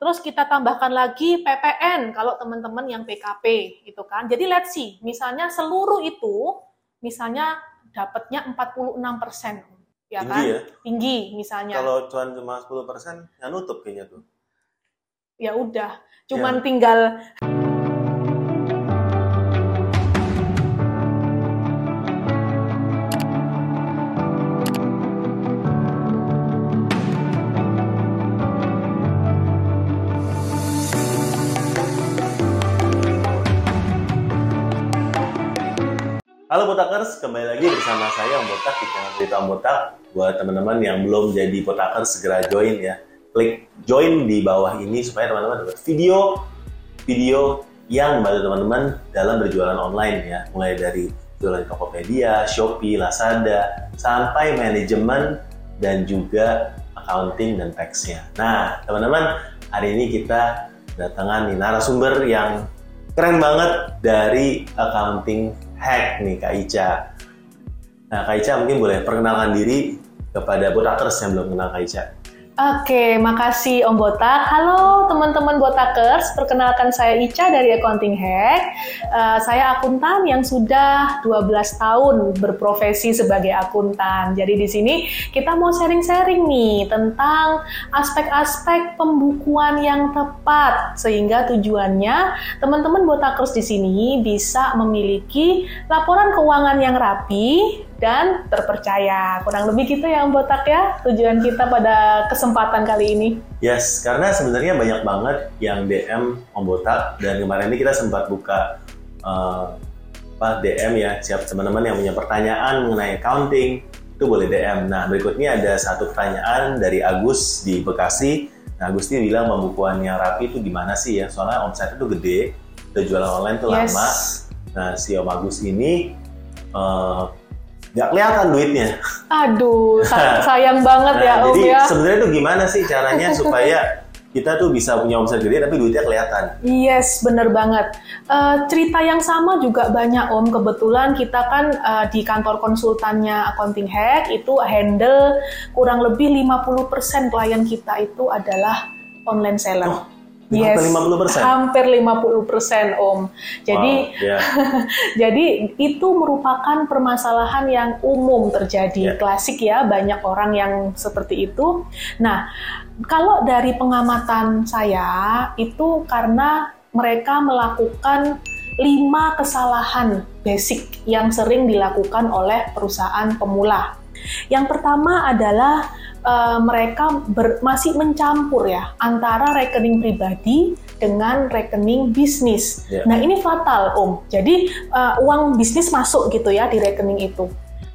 Terus kita tambahkan lagi PPN kalau teman-teman yang PKP itu kan. Jadi let's see, misalnya seluruh itu misalnya dapatnya 46 persen, ya Tinggi kan? ya? Tinggi misalnya. Kalau cuan cuma 10 persen, ya nutup kayaknya tuh. ya udah, cuman Ya. tinggal Halo Botakers, kembali lagi bersama saya Om Botak di channel Cerita Om Botak. Buat teman-teman yang belum jadi Botakers, segera join ya. Klik join di bawah ini supaya teman-teman dapat video video yang membantu teman-teman dalam berjualan online ya. Mulai dari jualan di Tokopedia, Shopee, Lazada, sampai manajemen dan juga accounting dan tax-nya. Nah, teman-teman, hari ini kita datangan narasumber yang keren banget dari accounting hack nih Kak Ica. Nah Kak Ica mungkin boleh perkenalkan diri kepada Botakers yang belum kenal Kak Ica. Oke, makasih Om Botak. Halo teman-teman Botakers, perkenalkan saya Ica dari Accounting Hack. Eh, saya akuntan yang sudah 12 tahun berprofesi sebagai akuntan. Jadi di sini kita mau sharing-sharing nih tentang aspek-aspek pembukuan yang tepat sehingga tujuannya teman-teman Botakers di sini bisa memiliki laporan keuangan yang rapi dan terpercaya. Kurang lebih gitu ya Om Botak ya tujuan kita pada kesempatan kali ini. Yes, karena sebenarnya banyak banget yang DM Om Botak dan kemarin ini kita sempat buka eh, apa DM ya siap teman-teman yang punya pertanyaan mengenai accounting itu boleh DM. Nah berikutnya ada satu pertanyaan dari Agus di Bekasi. Nah Agus ini bilang pembukuan yang rapi itu gimana sih ya? Soalnya omset itu gede, udah jualan online tuh Yes. lama. Nah si Om Agus ini eh, nggak kelihatan duitnya. Aduh, sa- sayang banget Nah, ya Om jadi ya. sebenarnya tuh gimana sih caranya supaya kita tuh bisa punya omset gede tapi duitnya kelihatan? Yes, bener banget. Eh, cerita yang sama juga banyak Om. Kebetulan kita kan eh, di kantor konsultannya Accounting Hack itu handle kurang lebih 50% klien kita itu adalah online seller. Oh, Hampir 50%. Hampir 50% Om. Jadi Wow, ya. Jadi itu merupakan permasalahan yang umum terjadi, Ya. klasik ya, banyak orang yang seperti itu. Nah, kalau dari pengamatan saya itu karena mereka melakukan lima kesalahan basic yang sering dilakukan oleh perusahaan pemula. Yang pertama adalah eh, mereka ber- masih mencampur ya antara rekening pribadi dengan rekening bisnis. Ya. Nah ini fatal om. Jadi eh, uang bisnis masuk gitu ya di rekening itu.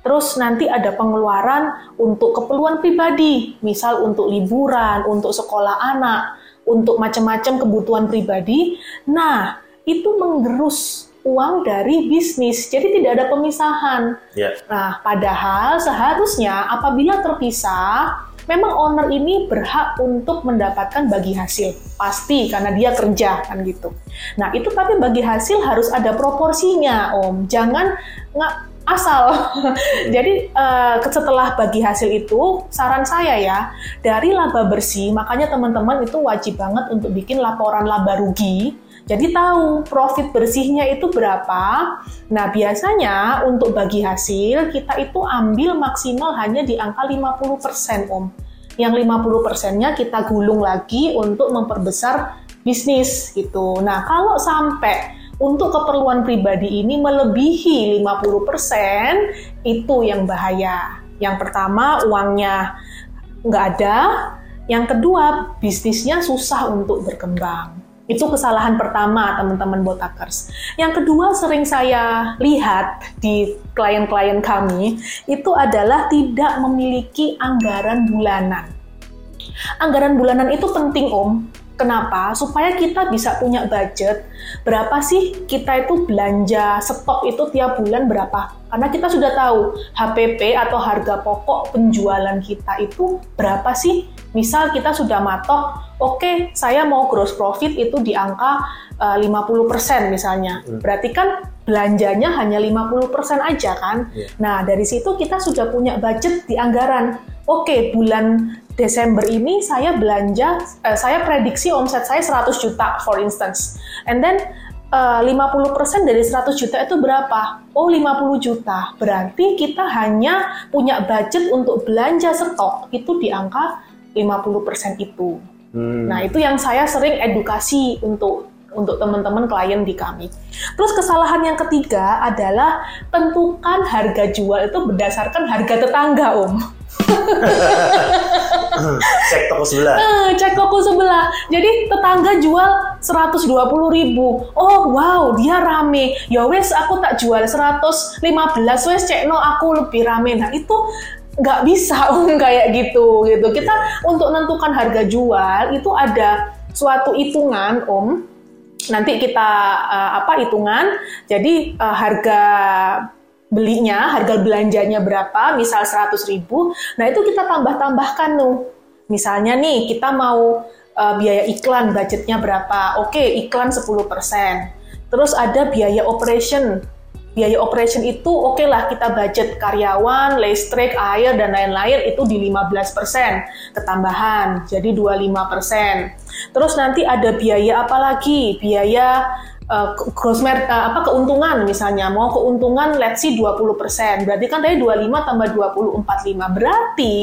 Terus nanti ada pengeluaran untuk keperluan pribadi, misal untuk liburan, untuk sekolah anak, untuk macam-macam kebutuhan pribadi. Nah itu menggerus uang dari bisnis, jadi tidak ada pemisahan. ya. Nah, padahal seharusnya apabila terpisah, memang owner ini berhak untuk mendapatkan bagi hasil. Pasti karena dia kerja kan gitu. Nah, itu tapi bagi hasil harus ada proporsinya, Om. Jangan nggak asal. Jadi eh, setelah bagi hasil itu, saran saya ya, dari laba bersih, makanya teman-teman itu wajib banget untuk bikin laporan laba rugi. Jadi tahu profit bersihnya itu berapa. Nah, biasanya untuk bagi hasil kita itu ambil maksimal hanya di angka 50% Om. Yang 50%-nya kita gulung lagi untuk memperbesar bisnis gitu. Nah, kalau sampai untuk keperluan pribadi ini melebihi 50%, itu yang bahaya. Yang pertama, uangnya nggak ada. Yang kedua, bisnisnya susah untuk berkembang. Itu kesalahan pertama, teman-teman botakers. Yang kedua, sering saya lihat di klien-klien kami, itu adalah tidak memiliki anggaran bulanan. Anggaran bulanan itu penting, Om. Kenapa? Supaya kita bisa punya budget. Berapa sih kita itu belanja stok itu tiap bulan berapa? Karena kita sudah tahu HPP atau harga pokok penjualan kita itu berapa sih? Misal kita sudah matok, oke saya mau gross profit itu di angka eh, 50% misalnya. Hmm. Berarti kan belanjanya hanya 50% aja kan? Iya. Nah, dari situ kita sudah punya budget di anggaran. Oke, bulan Desember ini saya belanja, eh, saya prediksi omset saya 100 juta, for instance. And then uh, 50% dari 100 juta itu berapa? Oh 50 juta. Berarti kita hanya punya budget untuk belanja stok itu di angka 50% itu. Hmm. Nah itu yang saya sering edukasi untuk untuk teman-teman klien di kami. Terus kesalahan yang ketiga adalah tentukan harga jual itu berdasarkan harga tetangga, Om. cek toko sebelah. Uh, cek toko sebelah. Jadi tetangga jual 120 ribu. Oh wow, dia rame. Ya wes aku tak jual 115 wes cek no aku lebih rame. Nah itu nggak bisa om kayak gitu gitu. Kita yeah. untuk menentukan harga jual itu ada suatu hitungan om. Nanti kita uh, apa hitungan. Jadi uh, harga belinya, harga belanjanya berapa, misal 100 ribu, nah itu kita tambah-tambahkan tuh. Misalnya nih, kita mau uh, biaya iklan, budgetnya berapa? Oke, iklan 10%. Terus ada biaya operation. Biaya operation itu oke okay lah kita budget karyawan, listrik, air, dan lain-lain itu di 15% ketambahan, jadi 25%. Terus nanti ada biaya apa lagi? Biaya uh, gross mer uh, apa keuntungan misalnya mau keuntungan let's see 20%. Berarti kan tadi 25 tambah 20 45. Berarti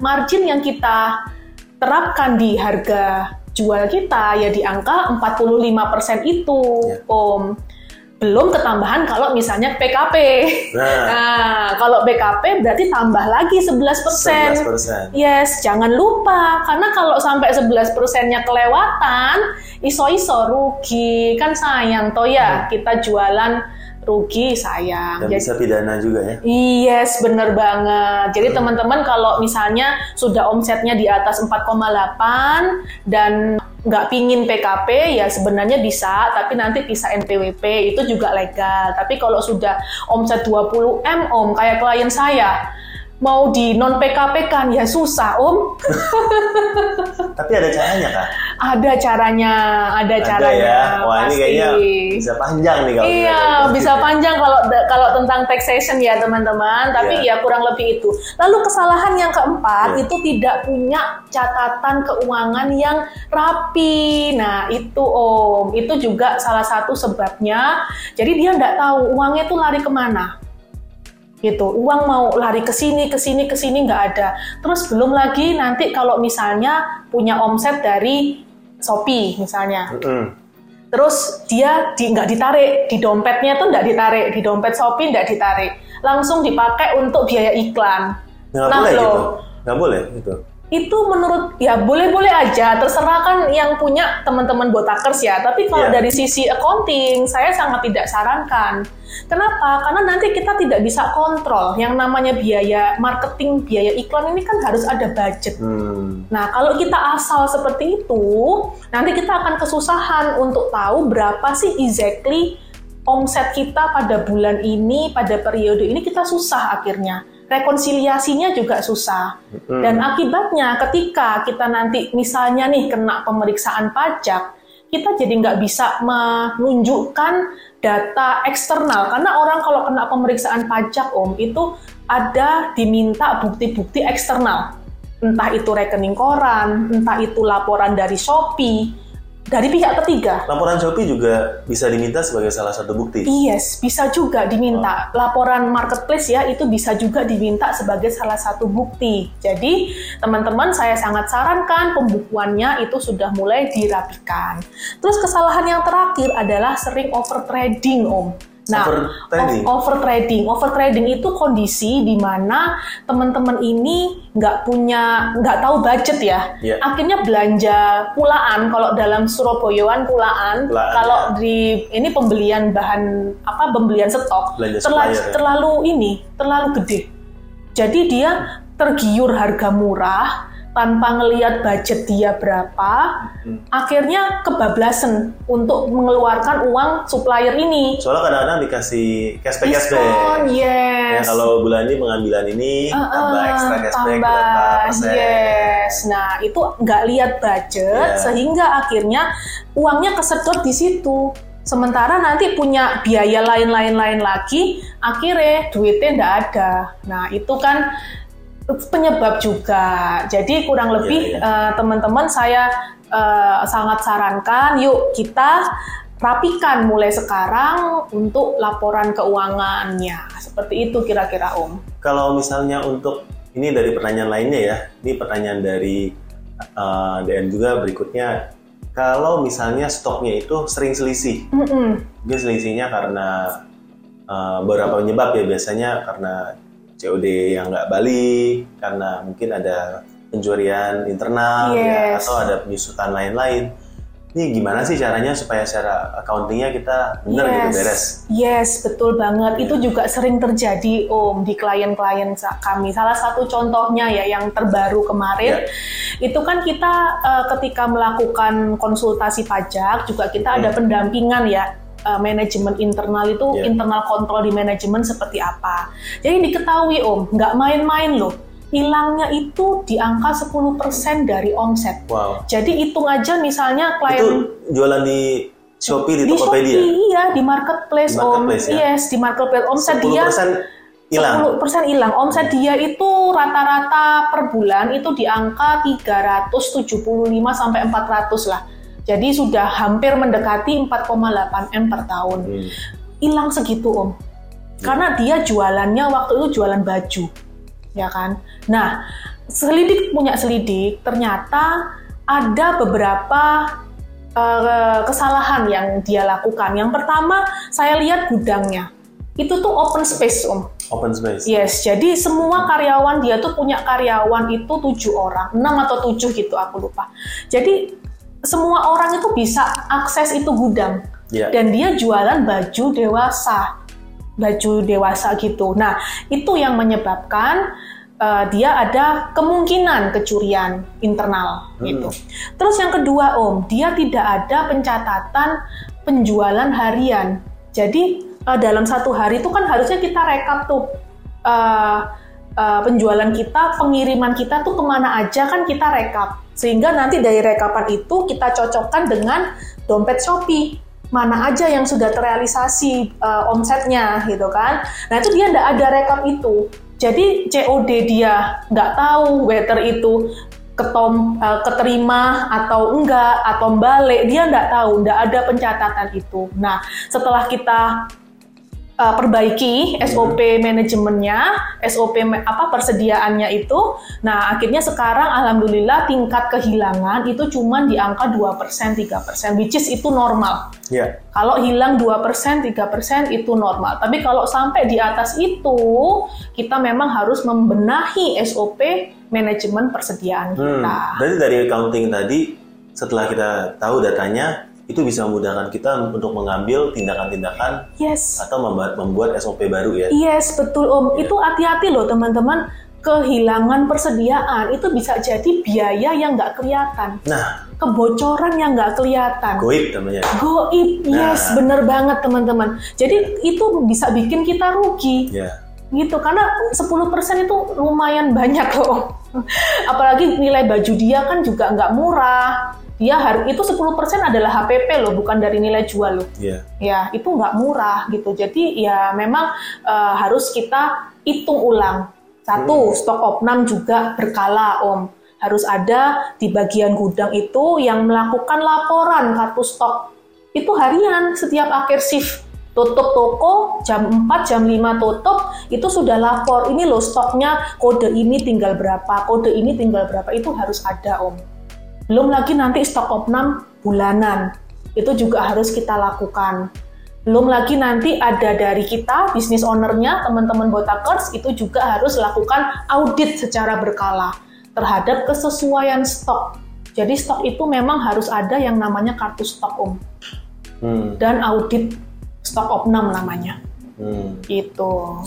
margin yang kita terapkan di harga jual kita ya di angka 45% itu, yeah. Om belum ketambahan kalau misalnya PKP. Nah, nah kalau PKP berarti tambah lagi 11%. 11%. Yes, jangan lupa karena kalau sampai 11 persennya kelewatan, iso-iso rugi kan sayang toh ya hmm. kita jualan rugi sayang. Dan Jadi, bisa pidana juga ya? Yes, bener banget. Jadi hmm. teman-teman kalau misalnya sudah omsetnya di atas 4,8 dan nggak pingin PKP ya sebenarnya bisa, tapi nanti bisa NPWP itu juga legal. Tapi kalau sudah omset 20 M om kayak klien saya, mau di non PKP kan ya susah om. Tapi ada caranya kak? Ada caranya, ada, ada caranya. Ya? Wah pasti. ini kayaknya bisa panjang nih kalau. Iya bisa panjang kalau kalau tentang taxation ya teman-teman. Tapi yeah. ya kurang lebih itu. Lalu kesalahan yang keempat yeah. itu tidak punya catatan keuangan yang rapi. Nah itu om, itu juga salah satu sebabnya. Jadi dia nggak tahu uangnya itu lari ke mana gitu. Uang mau lari ke sini ke sini ke sini nggak ada. Terus belum lagi nanti kalau misalnya punya omset dari Shopee misalnya. Mm -hmm. terus dia di, nggak ditarik. Di dompetnya tuh nggak ditarik. Di dompet Shopee nggak ditarik. Langsung dipakai untuk biaya iklan. Nggak nah, boleh gitu. Nggak boleh gitu itu menurut ya boleh-boleh aja terserah kan yang punya teman-teman botakers ya. Tapi kalau yeah. dari sisi accounting saya sangat tidak sarankan. Kenapa? Karena nanti kita tidak bisa kontrol. Yang namanya biaya marketing biaya iklan ini kan harus ada budget. Hmm. nah kalau kita asal seperti itu nanti kita akan kesusahan untuk tahu berapa sih exactly omset kita pada bulan ini pada periode ini kita susah akhirnya rekonsiliasinya juga susah. Hmm. Dan akibatnya ketika kita nanti misalnya nih kena pemeriksaan pajak, kita jadi nggak bisa menunjukkan data eksternal karena orang kalau kena pemeriksaan pajak om itu ada diminta bukti-bukti eksternal entah itu rekening koran entah itu laporan dari Shopee dari pihak ketiga. Laporan Shopee juga bisa diminta sebagai salah satu bukti. Yes, bisa juga diminta. Oh. Laporan marketplace ya itu bisa juga diminta sebagai salah satu bukti. Jadi teman-teman saya sangat sarankan pembukuannya itu sudah mulai dirapikan. Terus kesalahan yang terakhir adalah sering over trading om. Nah, over trading. over trading, over trading itu kondisi di mana teman-teman ini nggak punya, nggak tahu budget ya. Yeah. Akhirnya belanja pulaan. Kalau dalam Surabayaan pulaan, pulaan kalau ya. di ini pembelian bahan apa pembelian stok terlalu, ya. terlalu ini terlalu gede. Jadi dia tergiur harga murah tanpa ngelihat budget dia berapa, hmm. akhirnya kebablasan untuk mengeluarkan uang supplier ini. Soalnya kadang-kadang dikasih cashback cashback. yes. Ya, kalau bulan ini pengambilan ini uh, tambah ekstra cashback tambah, berapa. Yes. Nah itu nggak lihat budget yeah. sehingga akhirnya uangnya kesedot di situ. Sementara nanti punya biaya lain-lain lain lagi, akhirnya duitnya nggak ada. Nah itu kan penyebab juga. Jadi kurang lebih Iya, iya. eh, teman-teman saya eh, sangat sarankan yuk kita rapikan mulai sekarang untuk laporan keuangannya. Seperti itu kira-kira Om. Kalau misalnya untuk ini dari pertanyaan lainnya ya, ini pertanyaan dari uh, DM juga berikutnya. Kalau misalnya stoknya itu sering selisih, Mm-mm. mungkin selisihnya karena uh, beberapa penyebab ya biasanya karena COD yang nggak balik, karena mungkin ada pencurian internal ya, Yes. atau ada penyusutan lain-lain. Ini gimana sih caranya supaya secara accountingnya kita benar gitu beres? Yes, betul banget. Iya. Itu juga sering terjadi Om di klien-klien kami. Salah satu contohnya ya yang terbaru kemarin Iya. itu kan kita eh, ketika melakukan konsultasi pajak juga kita ada pendampingan ya eh, manajemen internal itu Iya. internal kontrol di manajemen seperti apa. Jadi diketahui Om, nggak main-main loh. Hilangnya itu di angka 10% dari omset. Wow. Jadi hitung aja misalnya Itu klien jualan di Shopee, di, di Tokopedia? Shopee, iya di marketplace, Di om. marketplace, ya? Yes, di marketplace. Omset 10% dia hilang. 10% hilang. Omset dia itu rata-rata per bulan itu di angka 375 sampai 400 lah. Jadi sudah hampir mendekati 4,8 M per tahun. Hmm. Hilang segitu, Om. Karena dia jualannya waktu itu jualan baju. Ya kan? Nah, selidik punya selidik, ternyata ada beberapa eh, kesalahan yang dia lakukan. Yang pertama, saya lihat gudangnya. Itu tuh open space, Om. Open space. Yes, jadi semua karyawan dia tuh punya karyawan itu tujuh orang, enam atau tujuh gitu aku lupa. Jadi semua orang itu bisa akses itu gudang Iya. dan dia jualan baju dewasa, baju dewasa gitu. Nah itu yang menyebabkan eh, dia ada kemungkinan kecurian internal gitu. Terus yang kedua Om, dia tidak ada pencatatan penjualan harian. Jadi eh, dalam satu hari itu kan harusnya kita rekap tuh eh, eh, penjualan kita, pengiriman kita tuh ke mana aja kan kita rekap. Sehingga nanti dari rekapan itu kita cocokkan dengan dompet Shopee. Mana aja yang sudah terrealisasi eh, omsetnya gitu kan. Nah itu dia nggak ada rekap itu. Jadi COD dia nggak tahu whether itu ketom, eh, keterima atau enggak atau balik dia nggak tahu, nggak ada pencatatan itu. Nah setelah kita uh, perbaiki SOP manajemennya, SOP apa persediaannya itu. Nah, akhirnya sekarang alhamdulillah tingkat kehilangan itu cuma di angka 2%, 3%, which is itu normal. Iya. Kalau hilang 2%, 3% itu normal. Tapi kalau sampai di atas itu, kita memang harus membenahi SOP manajemen persediaan Hmm. kita. Berarti dari accounting tadi, setelah kita tahu datanya, itu bisa memudahkan kita untuk mengambil tindakan-tindakan Yes. atau membuat, membuat SOP baru ya. Yes, betul Om. Iya. Itu hati-hati loh teman-teman. Kehilangan persediaan itu bisa jadi biaya yang nggak kelihatan. Nah, Kebocoran yang nggak kelihatan. goib namanya. Goib, yes, Nah. bener banget teman-teman. Jadi itu bisa bikin kita rugi Ya. gitu karena 10% itu lumayan banyak loh. Apalagi nilai baju dia kan juga nggak murah. Dia harus itu 10% adalah HPP loh, bukan dari nilai jual loh Iya. ya itu nggak murah gitu. Jadi ya memang eh, harus kita hitung ulang. Satu, stok opnam juga berkala om. Harus ada di bagian gudang itu yang melakukan laporan kartu stok. Itu harian setiap akhir shift. Tutup toko jam 4, jam 5 tutup, itu sudah lapor. Ini loh stoknya, kode ini tinggal berapa, kode ini tinggal berapa. Itu harus ada om. Belum lagi nanti stok opnam bulanan. Itu juga harus kita lakukan. Belum lagi nanti ada dari kita, bisnis ownernya, teman-teman botakers, itu juga harus lakukan audit secara berkala terhadap kesesuaian stok. Jadi stok itu memang harus ada yang namanya kartu stok om Hmm. dan audit stok opnam namanya. Hmm. Itu.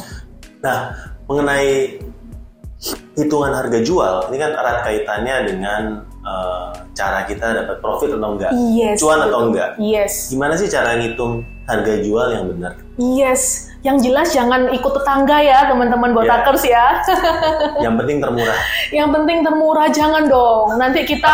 Nah, mengenai hitungan harga jual, ini kan erat kaitannya dengan eh, cara kita dapat profit atau enggak, Yes. cuan atau enggak. Yes. Gimana sih cara ngitung harga jual yang benar? Yes. Yang jelas jangan ikut tetangga ya teman-teman botakers ya. Yang penting termurah. Yang penting termurah jangan dong. Nanti kita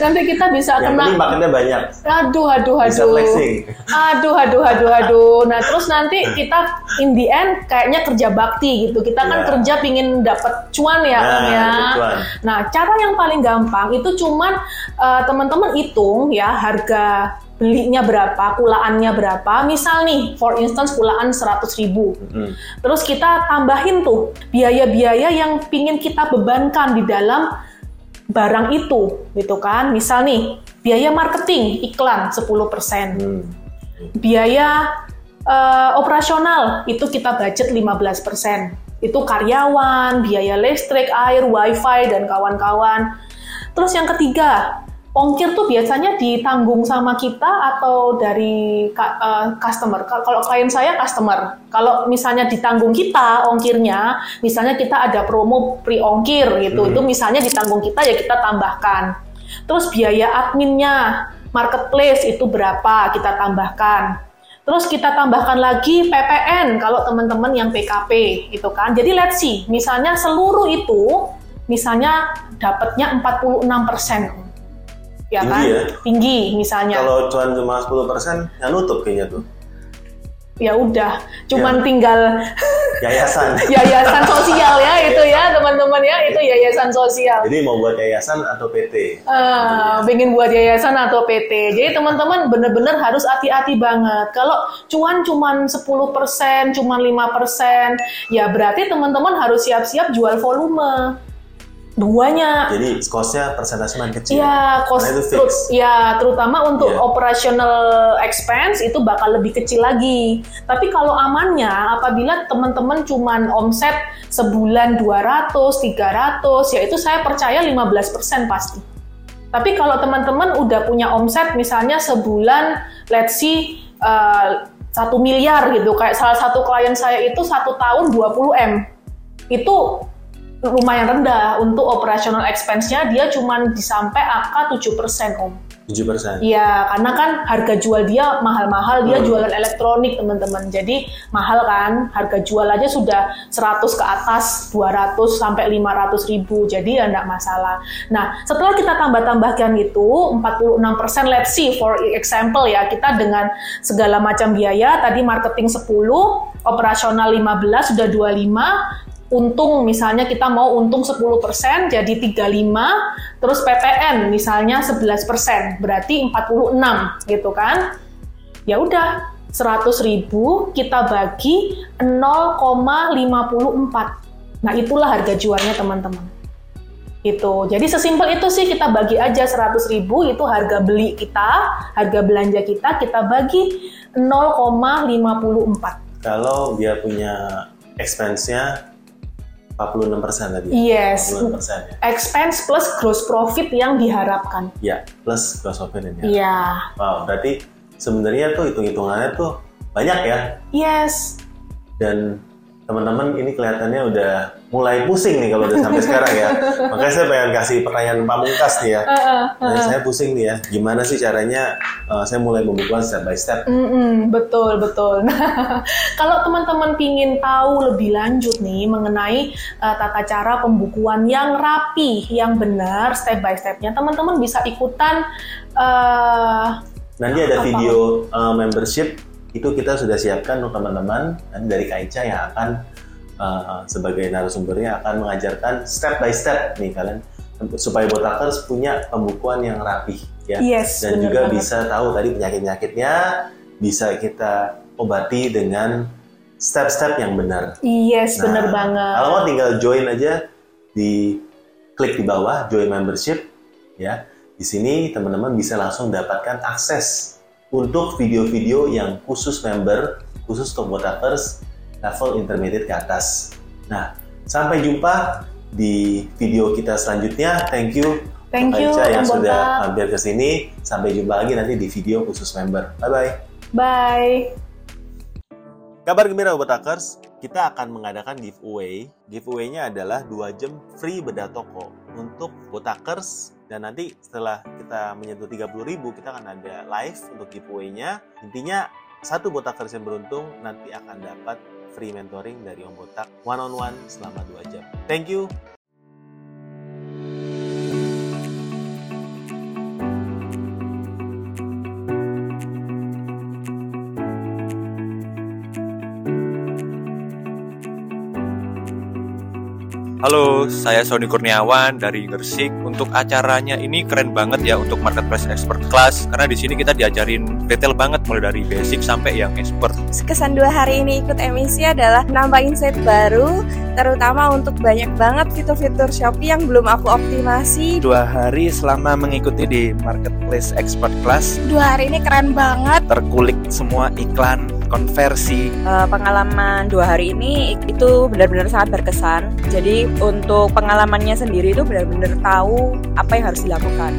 nanti kita bisa Yang kena paketnya banyak. aduh aduh Bisa aduh flexing. aduh aduh aduh aduh nah terus nanti kita in the end kayaknya kerja bakti gitu kita kan Iya. kerja pingin dapat cuan ya Nah, Om ya cuan. nah cara yang paling gampang itu cuman eh, teman-teman hitung ya harga belinya berapa, kulaannya berapa. Misal nih, for instance kulaan 100 ribu. Mm. Terus kita tambahin tuh biaya-biaya yang pingin kita bebankan di dalam barang itu, gitu kan. Misal nih, biaya marketing, iklan 10%. Hmm. Biaya eh, operasional itu kita budget 15%. Itu karyawan, biaya listrik, air, wifi, dan kawan-kawan. Terus yang ketiga, ongkir tuh biasanya ditanggung sama kita atau dari eh, customer. Kal- Kalau klien saya customer, kalau misalnya ditanggung kita ongkirnya, misalnya kita ada promo free ongkir gitu, Hmm. itu misalnya ditanggung kita ya kita tambahkan. Terus biaya adminnya, marketplace itu berapa kita tambahkan. Terus kita tambahkan lagi PPN kalau teman-teman yang PKP gitu kan. Jadi let's see, misalnya seluruh itu misalnya dapatnya 46%. Ya Tinggi kan? ya? Tinggi misalnya. Kalau cuan cuma 10% nggak nutup kayaknya tuh. Ya udah, cuman Ya. tinggal Yayasan. yayasan sosial ya itu ya teman-teman ya, itu yayasan sosial. Jadi mau buat yayasan atau PT? Ah, pengen buat yayasan atau PT. Jadi teman-teman bener-bener harus hati-hati banget. Kalau cuan cuman 10%, cuman 5%, ya berarti teman-teman harus siap-siap jual volume. Duanya. Jadi cost-nya persentase kecil. Iya, cost Karena itu fix. terut- ya terutama untuk Iya. operational expense itu bakal lebih kecil lagi. Tapi kalau amannya apabila teman-teman cuman omset sebulan 200, 300, ya itu saya percaya 15% pasti. Tapi kalau teman-teman udah punya omset misalnya sebulan let's see uh, satu miliar gitu, kayak salah satu klien saya itu satu tahun 20 m, itu lumayan rendah untuk operational expense-nya dia cuman disampai angka 7% om. 7%. Iya, karena kan harga jual dia mahal-mahal, dia Hmm. jualan elektronik teman-teman. Jadi mahal kan, harga jual aja sudah 100 ke atas, 200 sampai 500 ribu. Jadi ya enggak masalah. Nah, setelah kita tambah-tambahkan itu 46% let's see for example ya, kita dengan segala macam biaya, tadi marketing 10, operasional 15 sudah 25, untung misalnya kita mau untung 10% jadi 35 terus PPN misalnya 11% berarti 46 gitu kan? Ya udah 100 ribu kita bagi 0,54 nah itulah harga jualnya teman-teman. Itu jadi sesimpel itu sih kita bagi aja 100 ribu itu harga beli kita harga belanja kita kita bagi 0,54 Kalau dia punya expense-nya 46% tadi. yes 46% ya. expense plus gross profit yang diharapkan. Ya, plus gross profit ini. Iya. Wow, berarti sebenarnya tuh hitung-hitungannya tuh banyak ya. Yes. Dan teman-teman ini kelihatannya udah mulai pusing nih kalau udah sampai sekarang ya. Makanya saya pengen kasih pertanyaan pamungkas nih ya. Nah, saya pusing nih ya, gimana sih caranya uh, saya mulai pembukuan step by step. Mm-mm, betul betul. Nah, kalau teman-teman pingin tahu lebih lanjut nih mengenai uh, tata cara pembukuan yang rapi, yang benar, step by stepnya, teman-teman bisa ikutan. uh, Nanti ada Apa? video uh, membership itu kita sudah siapkan untuk teman-teman nanti dari Kaica yang akan uh, sebagai narasumbernya akan mengajarkan step by step nih kalian supaya botakers punya pembukuan yang rapi ya yes, dan juga banget. bisa tahu tadi penyakit-penyakitnya bisa kita obati dengan step-step yang benar. Yes, Nah, benar banget. Kalau mau tinggal join aja di klik di bawah join membership ya. Di sini teman-teman bisa langsung dapatkan akses untuk video-video yang khusus member, khusus untuk botakers level intermediate ke atas. Nah, sampai jumpa di video kita selanjutnya. Thank you Thank you, Aicha yang sudah hampir ke sini. Sampai jumpa lagi nanti di video khusus member. Bye bye. Bye. Kabar gembira Botakers, kita akan mengadakan giveaway. Giveaway-nya adalah 2 jam free bedah toko untuk Botakers dan nanti setelah kita menyentuh 30.000 kita akan ada live untuk giveaway-nya. Intinya satu Botakers yang beruntung nanti akan dapat free mentoring dari Om Botak one on one selama 2 jam. Thank you. Halo, saya Sony Kurniawan dari Gersik. Untuk acaranya ini keren banget ya untuk marketplace expert class karena di sini kita diajarin detail banget mulai dari basic sampai yang expert. Kesan dua hari ini ikut emisi adalah nambah insight baru, terutama untuk banyak banget fitur-fitur Shopee yang belum aku optimasi. Dua hari selama mengikuti di marketplace expert class, Dua hari ini keren banget. terkulik semua iklan, konversi, Eh, pengalaman dua hari ini itu benar-benar sangat berkesan. Jadi untuk pengalamannya sendiri itu benar-benar tahu apa yang harus dilakukan.